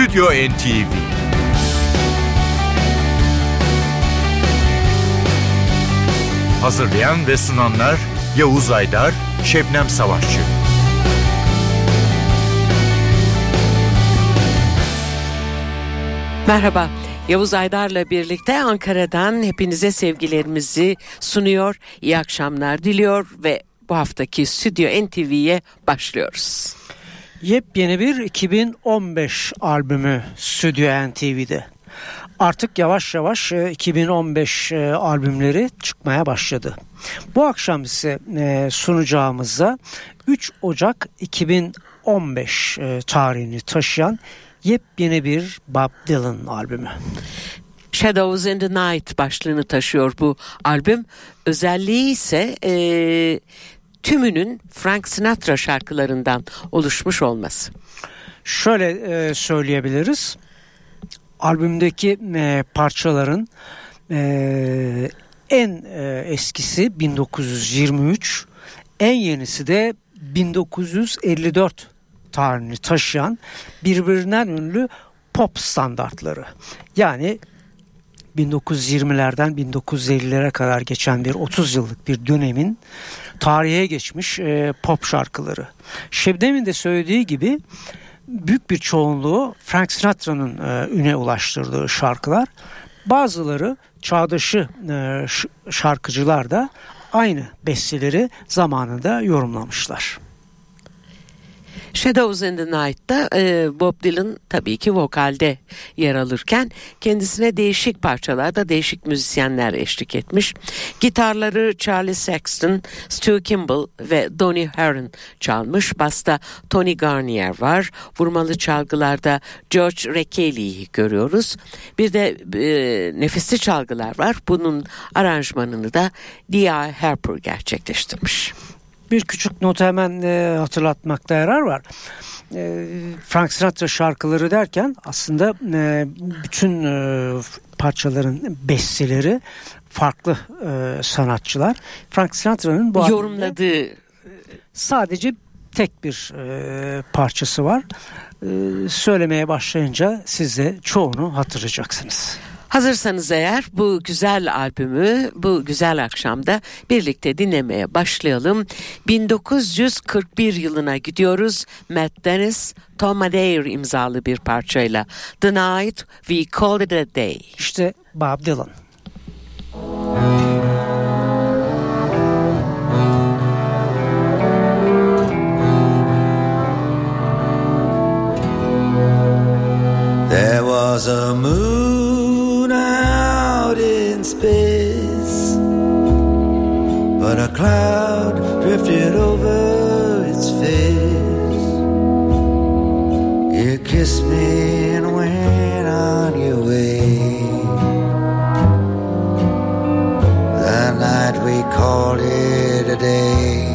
Stüdyo NTV Hazırlayan ve sunanlar Yavuz Aydar, Şebnem Savaşçı. Merhaba. Yavuz Aydar'la birlikte Ankara'dan hepinize sevgilerimizi sunuyor. İyi akşamlar diliyor ve bu haftaki Stüdyo NTV'ye başlıyoruz. Yepyeni bir 2015 albümü Stüdyo NTV'de. Artık yavaş yavaş 2015 e, e, albümleri çıkmaya başladı. Bu akşam ise e, sunacağımızda 3 Ocak 2015 tarihini taşıyan yepyeni bir Bob Dylan albümü. Shadows in the Night başlığını taşıyor bu albüm. Özelliği ise e, tümünün Frank Sinatra şarkılarından oluşmuş olması. Şöyle e, söyleyebiliriz. Albümdeki e, parçaların e, en e, eskisi 1923, en yenisi de 1954 tarihini taşıyan birbirinden ünlü pop standartları. Yani 1920'lerden 1950'lere kadar geçen bir 30 yıllık bir dönemin tarihe geçmiş e, pop şarkıları. Şebnem'in de söylediği gibi büyük bir çoğunluğu Frank Sinatra'nın e, üne ulaştırdığı şarkılar. Bazıları çağdaşı e, şarkıcılar da aynı besteleri zamanında yorumlamışlar. Shadows in the Night'ta e, Bob Dylan tabii ki vokalde yer alırken kendisine değişik parçalarda değişik müzisyenler eşlik etmiş. Gitarları Charlie Sexton, Stu Kimball ve Donny Heron çalmış. Basta Tony Garnier var. Vurmalı çalgılarda George Rekelly'yi görüyoruz. Bir de e, nefisli çalgılar var. Bunun aranjmanını da D.I. Harper gerçekleştirmiş bir küçük not hemen e, hatırlatmakta yarar var. E, Frank Sinatra şarkıları derken aslında e, bütün e, parçaların besteleri farklı e, sanatçılar. Frank Sinatra'nın bu yorumladığı sadece tek bir e, parçası var. E, söylemeye başlayınca siz de çoğunu hatırlayacaksınız. Hazırsanız eğer bu güzel albümü bu güzel akşamda birlikte dinlemeye başlayalım. 1941 yılına gidiyoruz. Matt Dennis, Tom Adair imzalı bir parçayla The Night We Call It A Day. İşte Bob Dylan. There was a moon but a cloud drifted over its face. You kissed me and went on your way. That night we called it a day.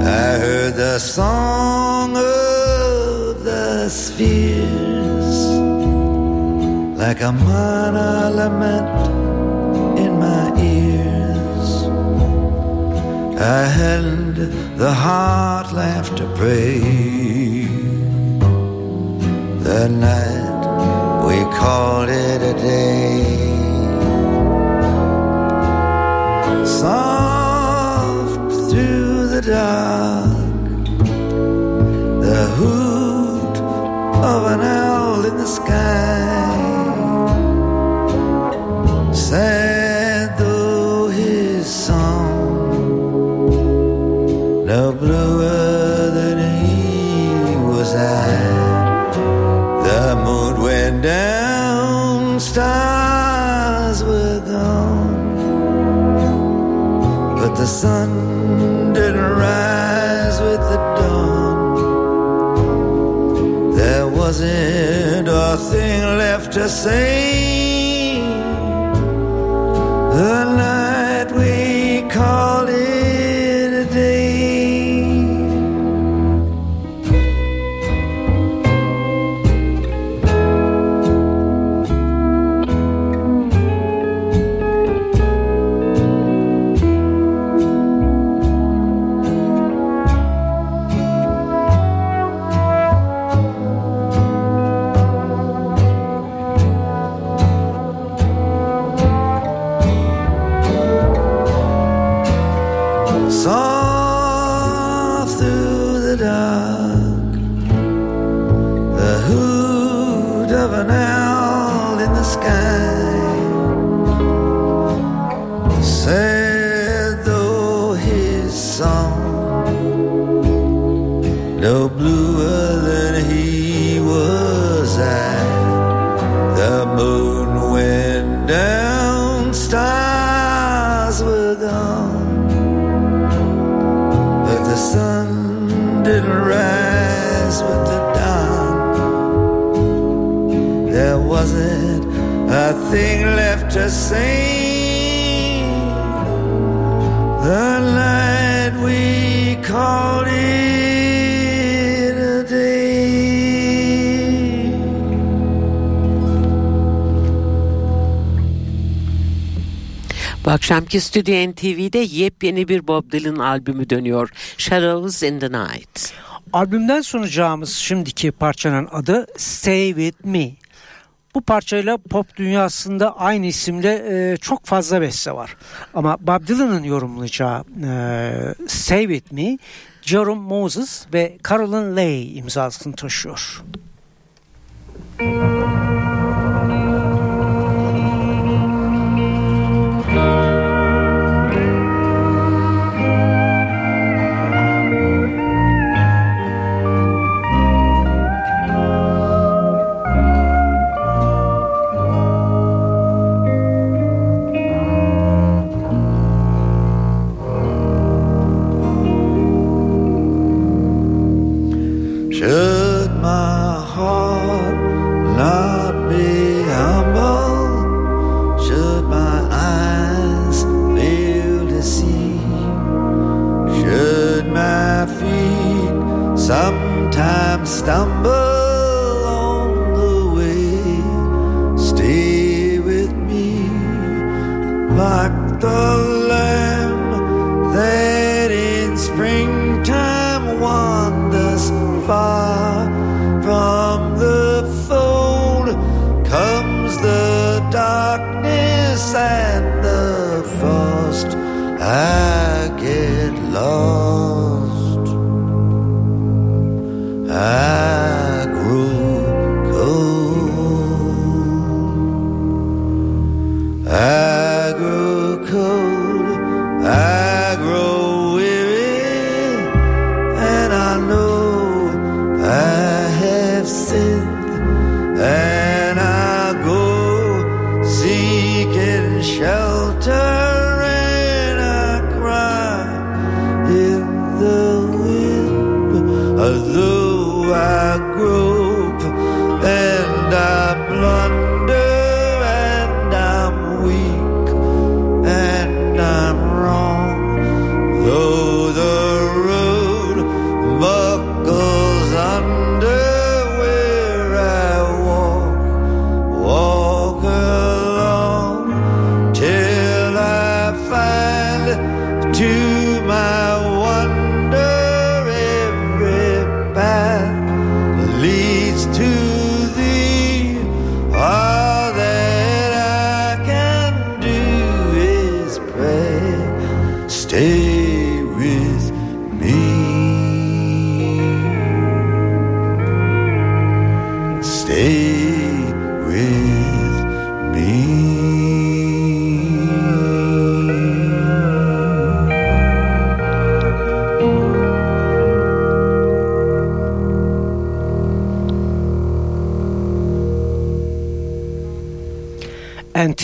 I heard the song of the spheres like a minor lament in my ears. I held the heart left to pray. The night we called it a day. Soft through the dark, the hoot of an owl in the sky. The sun didn't rise with the dawn. There wasn't a thing left to say. Of an to say. The night we called it a day. Bu akşamki Stüdyo NTV'de yepyeni bir Bob Dylan albümü dönüyor. Shadows in the Night. Albümden sunacağımız şimdiki parçanın adı Stay With Me. Bu parçayla pop dünyasında aynı isimle e, çok fazla beste var. Ama Bob Dylan'ın yorumlayacağı e, Stay With Me, Jerome Moses ve Carolyn Lay imzasını taşıyor. Should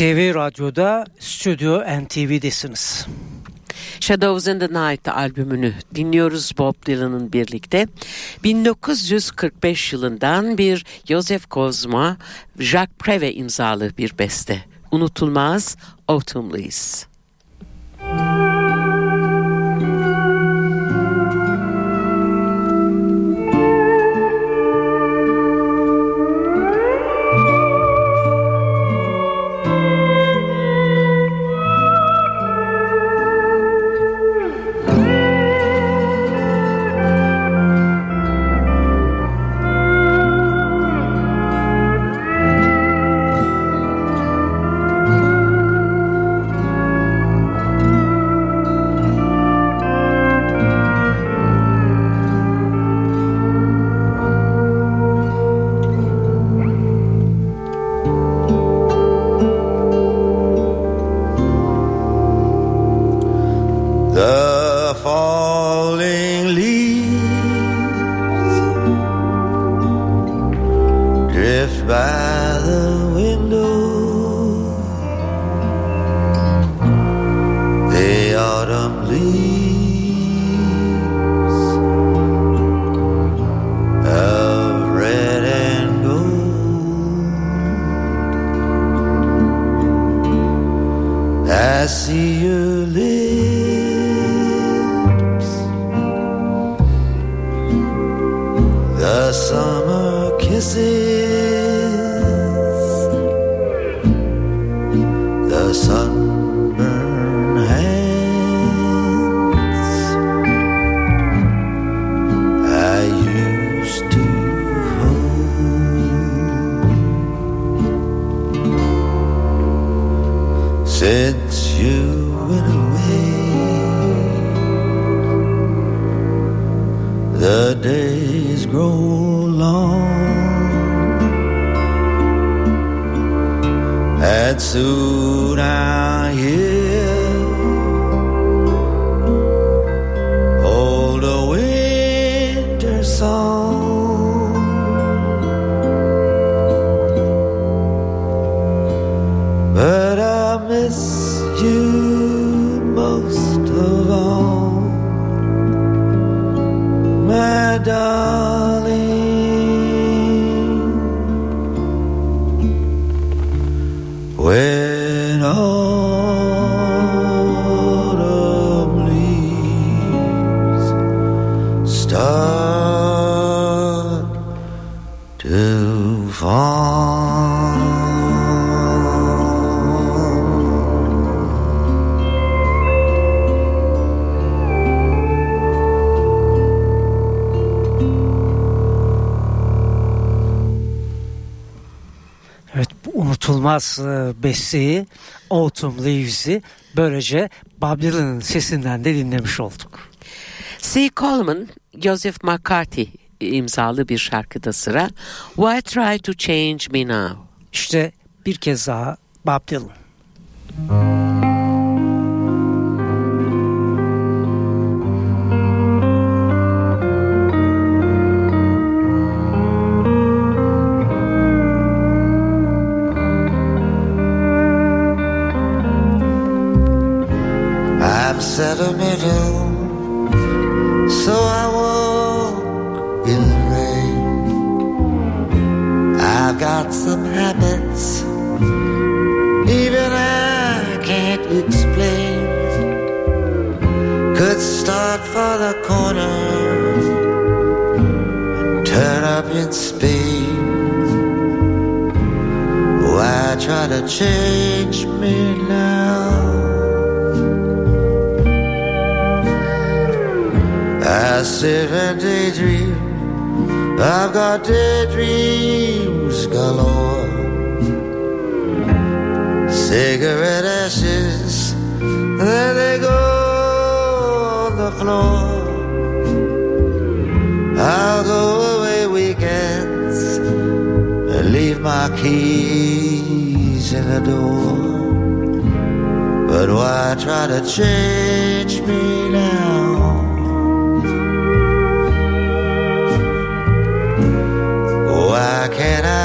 NTV Radyo'da Stüdyo NTV'desiniz. Shadows in the Night albümünü dinliyoruz Bob Dylan'ın birlikte. 1945 yılından bir Joseph Kozma, Jacques Preve imzalı bir beste. Unutulmaz Autumn Leaves. Unutulmaz e, besteyi Autumn Leaves'i böylece Bob Dylan'ın sesinden de dinlemiş olduk. C. Coleman, Joseph McCarthy imzalı bir şarkıda sıra Why Try to Change Me Now? İşte bir kez daha Bob Dylan.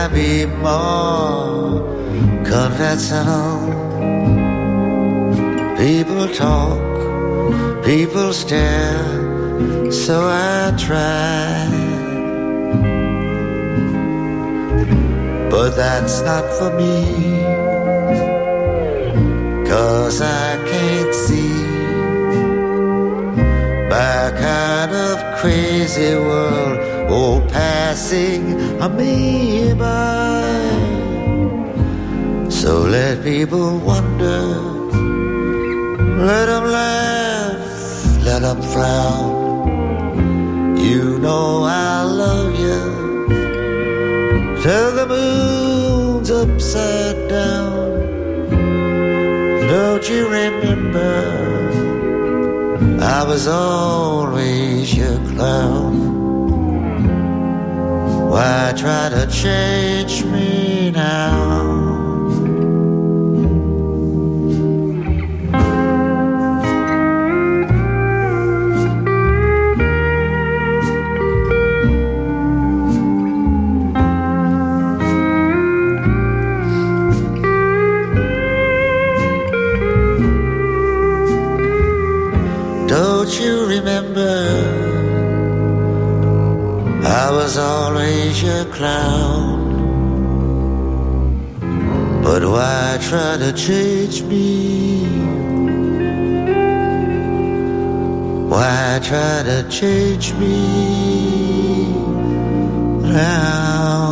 I be more conventional? People talk, people stare, so I try. But that's not for me, cause I can't see my kind of crazy world, oh, passing me by. So let people wonder, let them laugh, let them frown. You know I love you till the moon's upside down. Don't you remember? I was always your clown. Why try to change me now? Raise your crown. But why try to change me? Why try to change me now?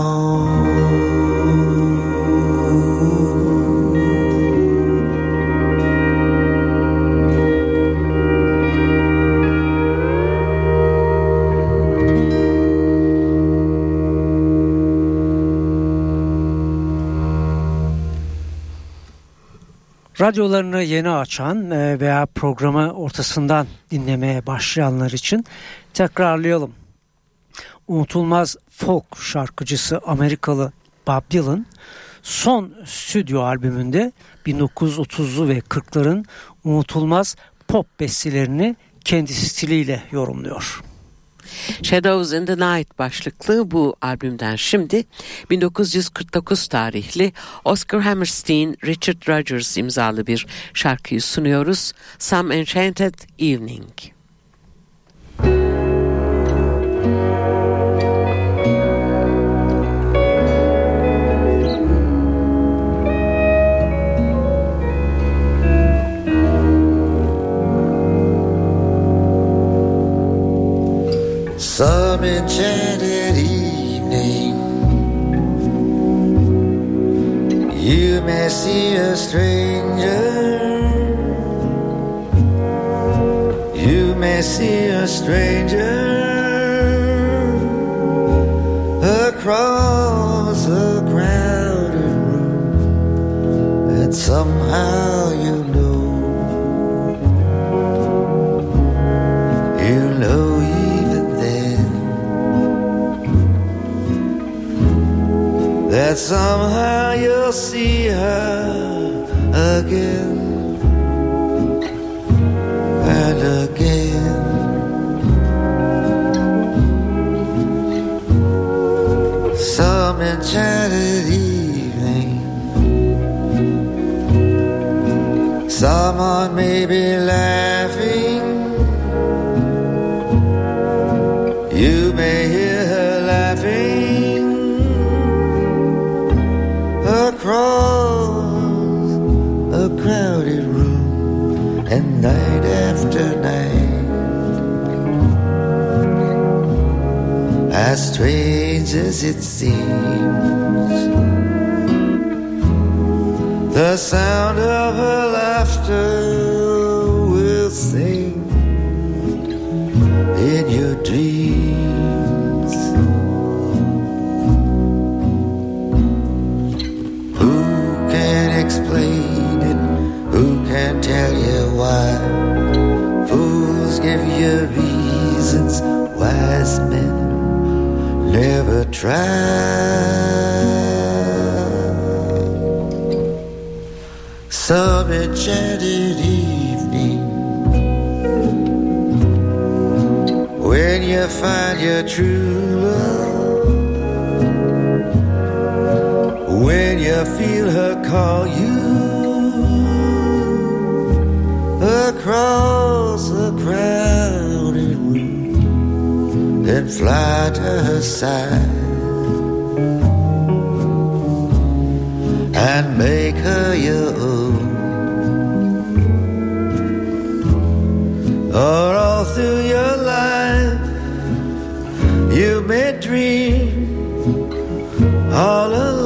Radyolarını yeni açan e, veya programı ortasından dinlemeye başlayanlar için tekrarlayalım. Unutulmaz folk şarkıcısı Amerikalı Bob Dylan son stüdyo albümünde 1930'lu ve 40'ların unutulmaz pop bestelerini kendi stiliyle yorumluyor. Shadows in the Night başlıklı bu albümden şimdi 1949 tarihli Oscar Hammerstein, Richard Rodgers imzalı bir şarkıyı sunuyoruz. Some Enchanted Evening. Some enchanted evening, you may see a stranger. You may see a stranger across a crowded room, and somehow that somehow you'll see her again and again. Some enchanted evening, someone may be laughing. You strange as it seems, the sound of her laughter never try. Some enchanted evening. When you find your true love, when you feel her call you. Across the crowded room, fly to her side and make her your own. Or all through your life, you may dream all alone.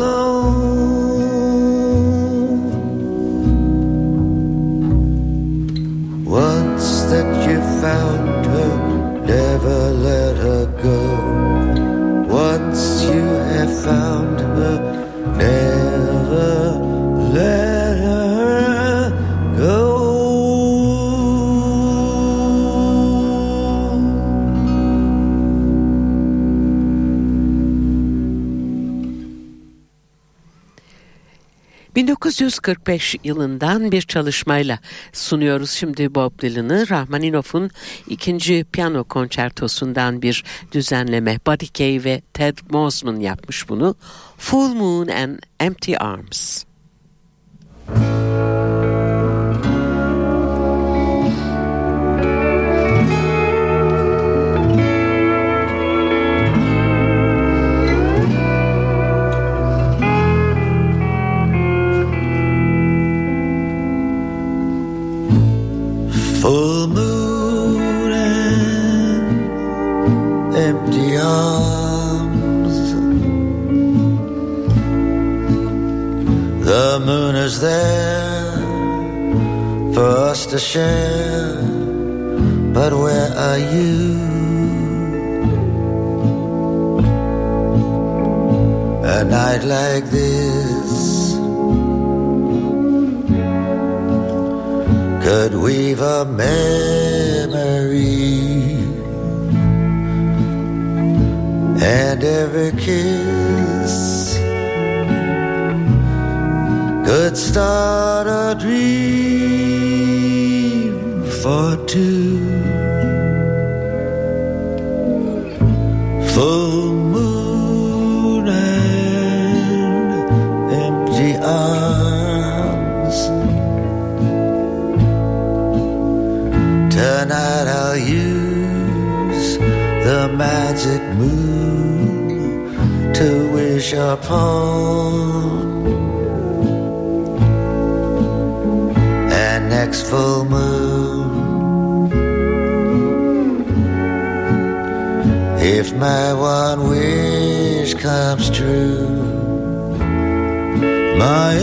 ...1945 yılından bir çalışmayla sunuyoruz şimdi Bob Dylan'ı. Rahmaninov'un ikinci piyano konçertosundan bir düzenleme. Buddy Kay ve Ted Mosman yapmış bunu. Full Moon and Empty Arms. Next full moon, if my one wish comes true, my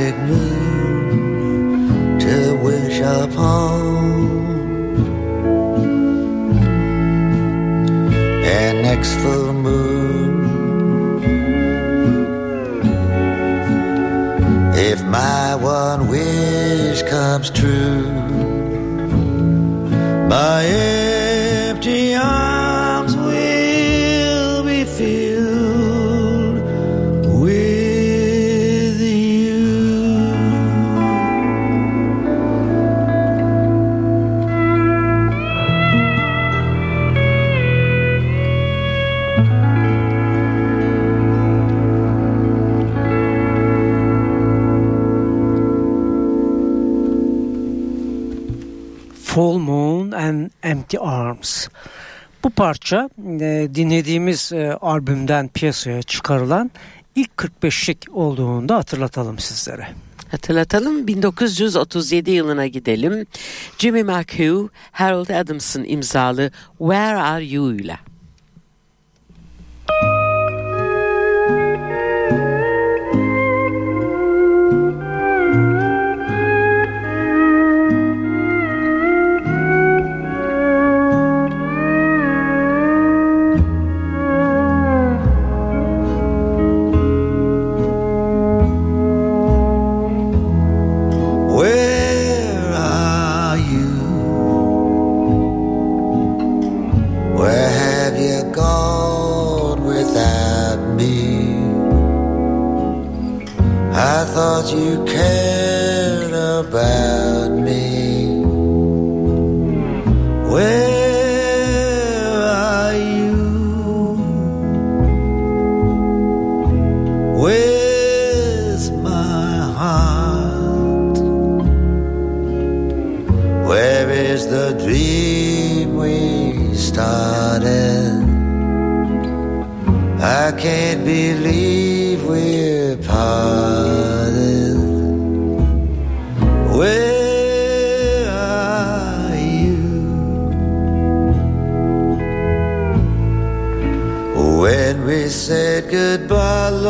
magic moon to wish upon. And next full moon. If my one wish comes true, my Empty Arms. Bu parça e, dinlediğimiz e, albümden piyasaya çıkarılan ilk 45'lik olduğunu da hatırlatalım sizlere. Hatırlatalım 1937 yılına gidelim. Jimmy McHugh, Harold Adamson imzalı Where Are You ile. Thought you cared about me. Where are you? Where's my heart? Where is the dream we started? I can't believe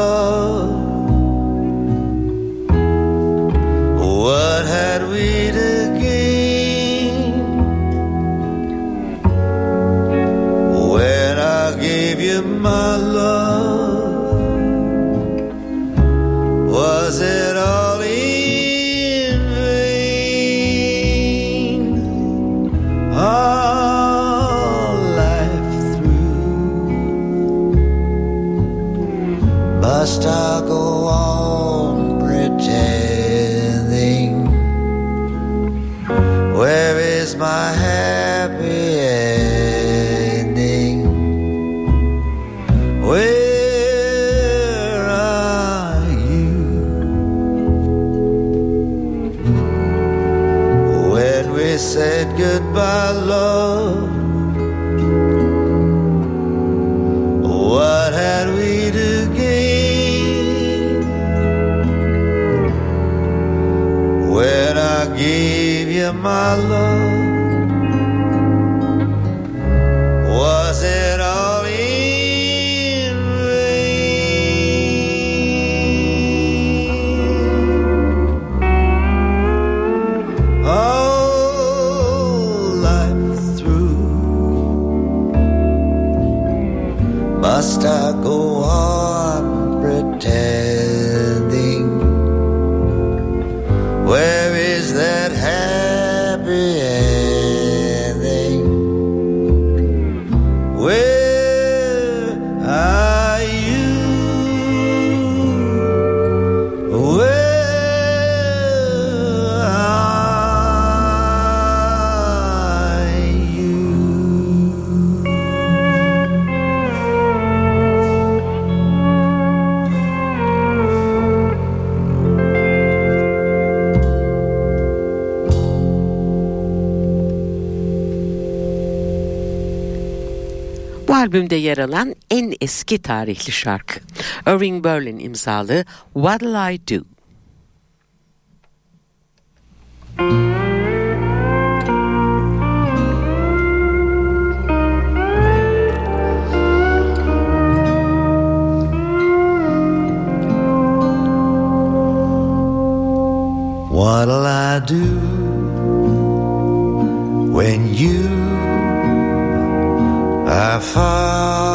love, must I go albümde yer alan en eski tarihli şarkı. Irving Berlin imzalı What'll I Do? What'll I do when you I found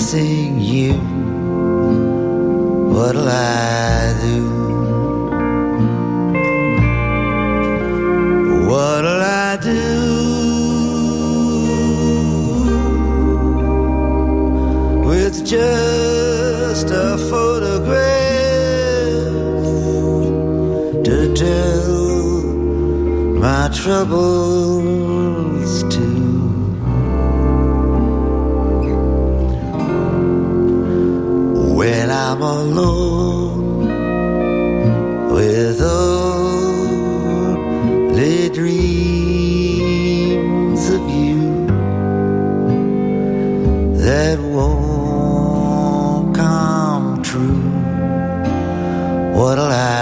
missing you, what'll I do? What'll I do? With just a photograph to tell my troubles. what'll I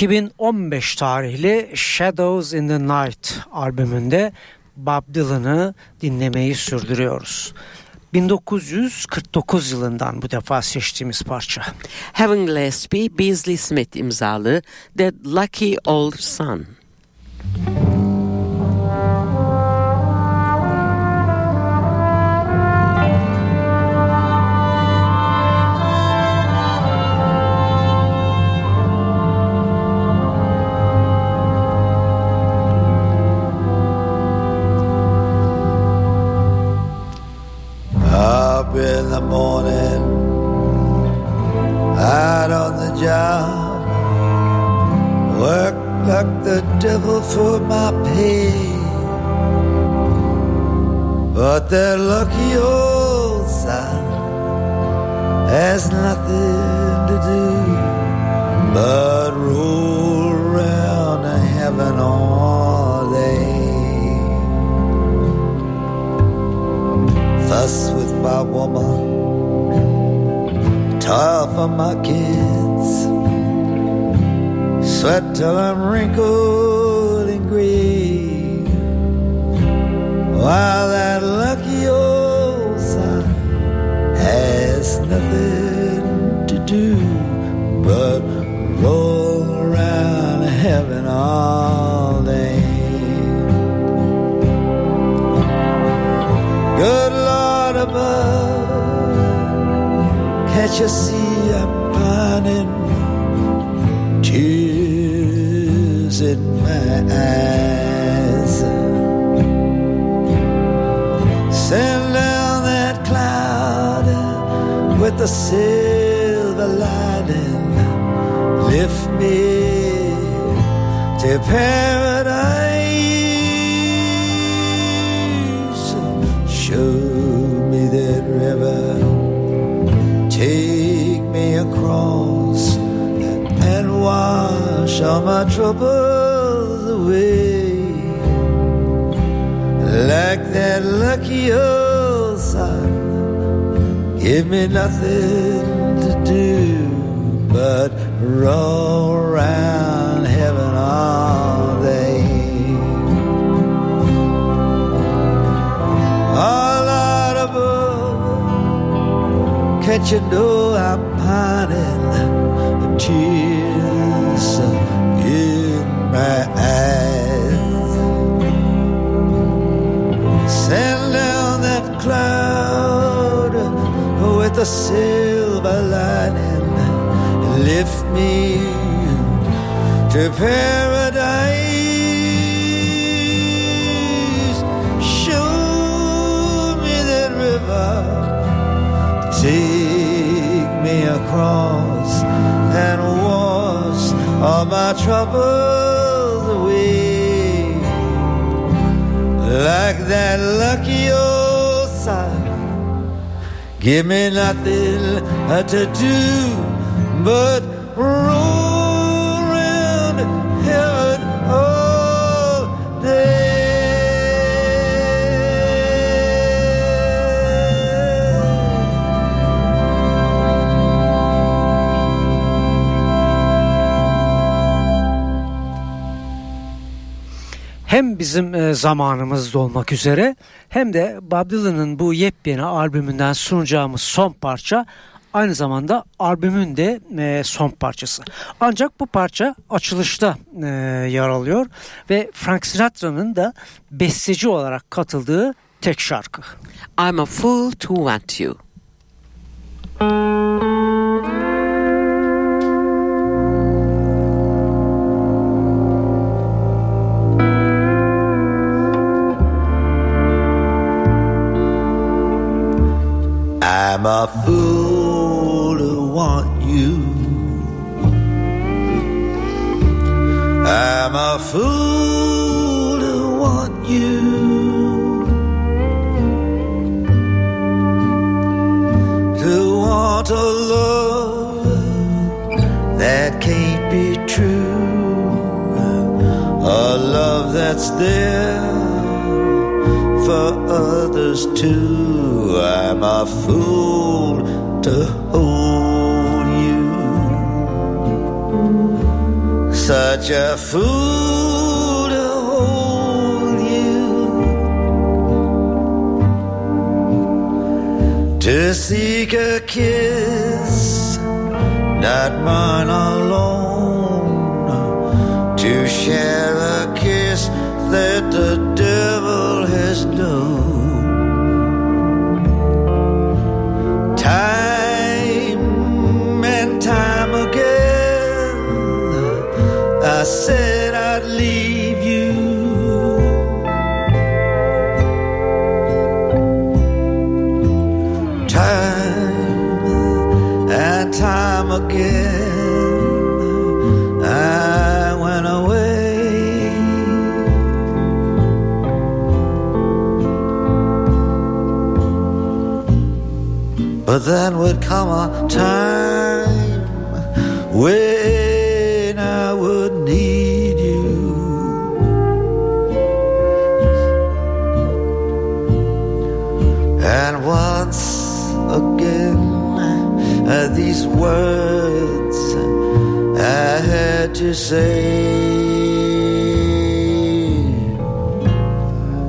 2015 tarihli Shadows in the Night albümünde Bob Dylan'ı dinlemeyi sürdürüyoruz. 1949 yılından bu defa seçtiğimiz parça. Heaven Gillespie, Beasley Smith imzalı The Lucky Old Sun. Up you see I'm pining? Tears in my eyes. Send down that cloud with the silver lining. Lift me to paradise. All my troubles away. Like that lucky old sun, give me nothing to do but roll around heaven all day. All out above, can't you know I'm pining? Tears my eyes. Send down that cloud with a silver lining. Lift me to paradise. Show me that river. Take me across and wash all my troubles Like that lucky old sun. Give me nothing uh, to do but bizim e, zamanımızda olmak üzere hem de Bob Dylan'ın bu yepyeni albümünden sunacağımız son parça aynı zamanda albümün de e, son parçası. Ancak bu parça açılışta e, yer alıyor ve Frank Sinatra'nın da besteci olarak katıldığı tek şarkı. I'm a fool to want you. Share a kiss that the devil has known. But then would come a time when I would need you. And once again, uh, these words I had to say.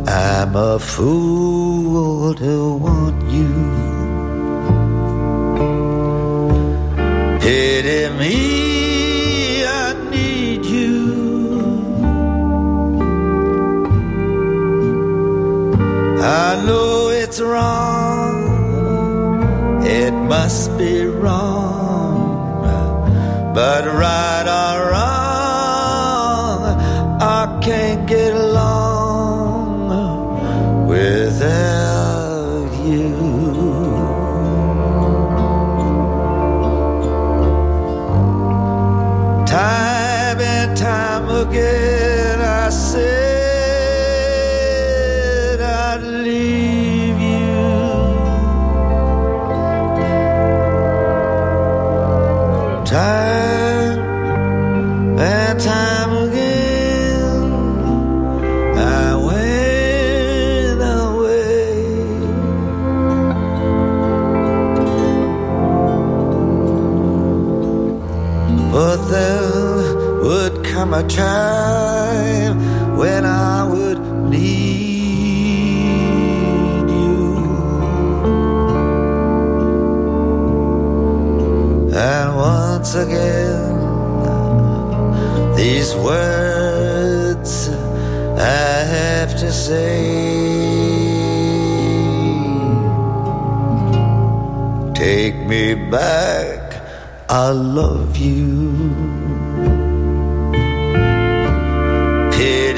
I'm a fool to want you. Me, I need you. I know it's wrong, it must be wrong, but right or wrong, a time when I would need you. And once again, these words I have to say. Take me back, I love you.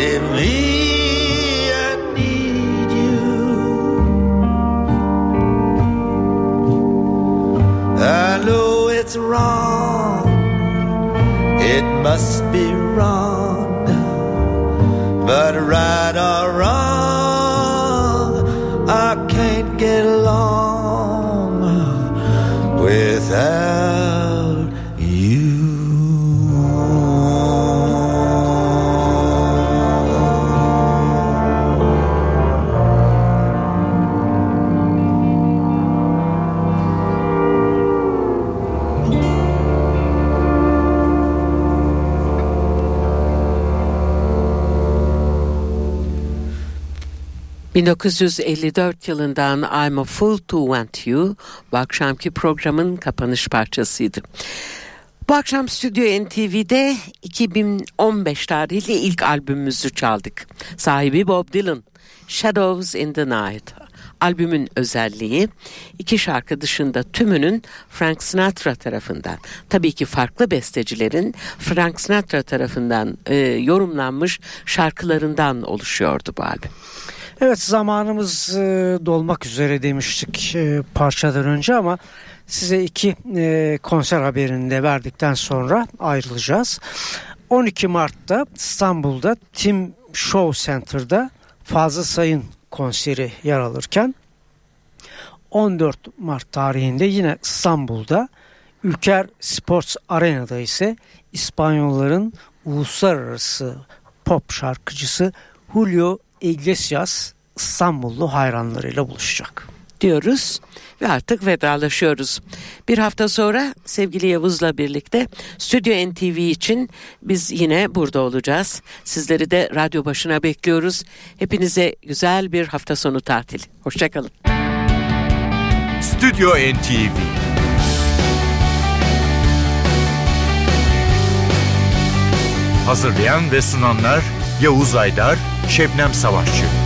I need you. I know it's wrong, it must be wrong, but right or wrong, ...1954 yılından I'm a Fool to Want You... ...bu akşamki programın kapanış parçasıydı. Bu akşam Stüdyo NTV'de 2015 tarihli ilk albümümüzü çaldık. Sahibi Bob Dylan, Shadows in the Night. Albümün özelliği iki şarkı dışında tümünün Frank Sinatra tarafından tabii ki farklı bestecilerin Frank Sinatra tarafından e, yorumlanmış şarkılarından oluşuyordu bu albüm. Evet zamanımız e, dolmak üzere demiştik e, parçadan önce ama size iki e, konser haberini de verdikten sonra ayrılacağız. 12 Mart'ta İstanbul'da Tim Show Center'da Fazıl Say'ın konseri yer alırken 14 Mart tarihinde yine İstanbul'da Ülker Sports Arena'da ise İspanyolların uluslararası pop şarkıcısı Julio Iglesias İstanbullu hayranlarıyla buluşacak. diyoruz ve artık vedalaşıyoruz. Bir hafta sonra sevgili Yavuz'la birlikte Stüdyo NTV için biz yine burada olacağız. Sizleri de radyo başına bekliyoruz. Hepinize güzel bir hafta sonu tatili. Hoşçakalın. Stüdyo NTV Hazırlayan ve sunanlar Yavuz Aydar, Şebnem Savaşçı.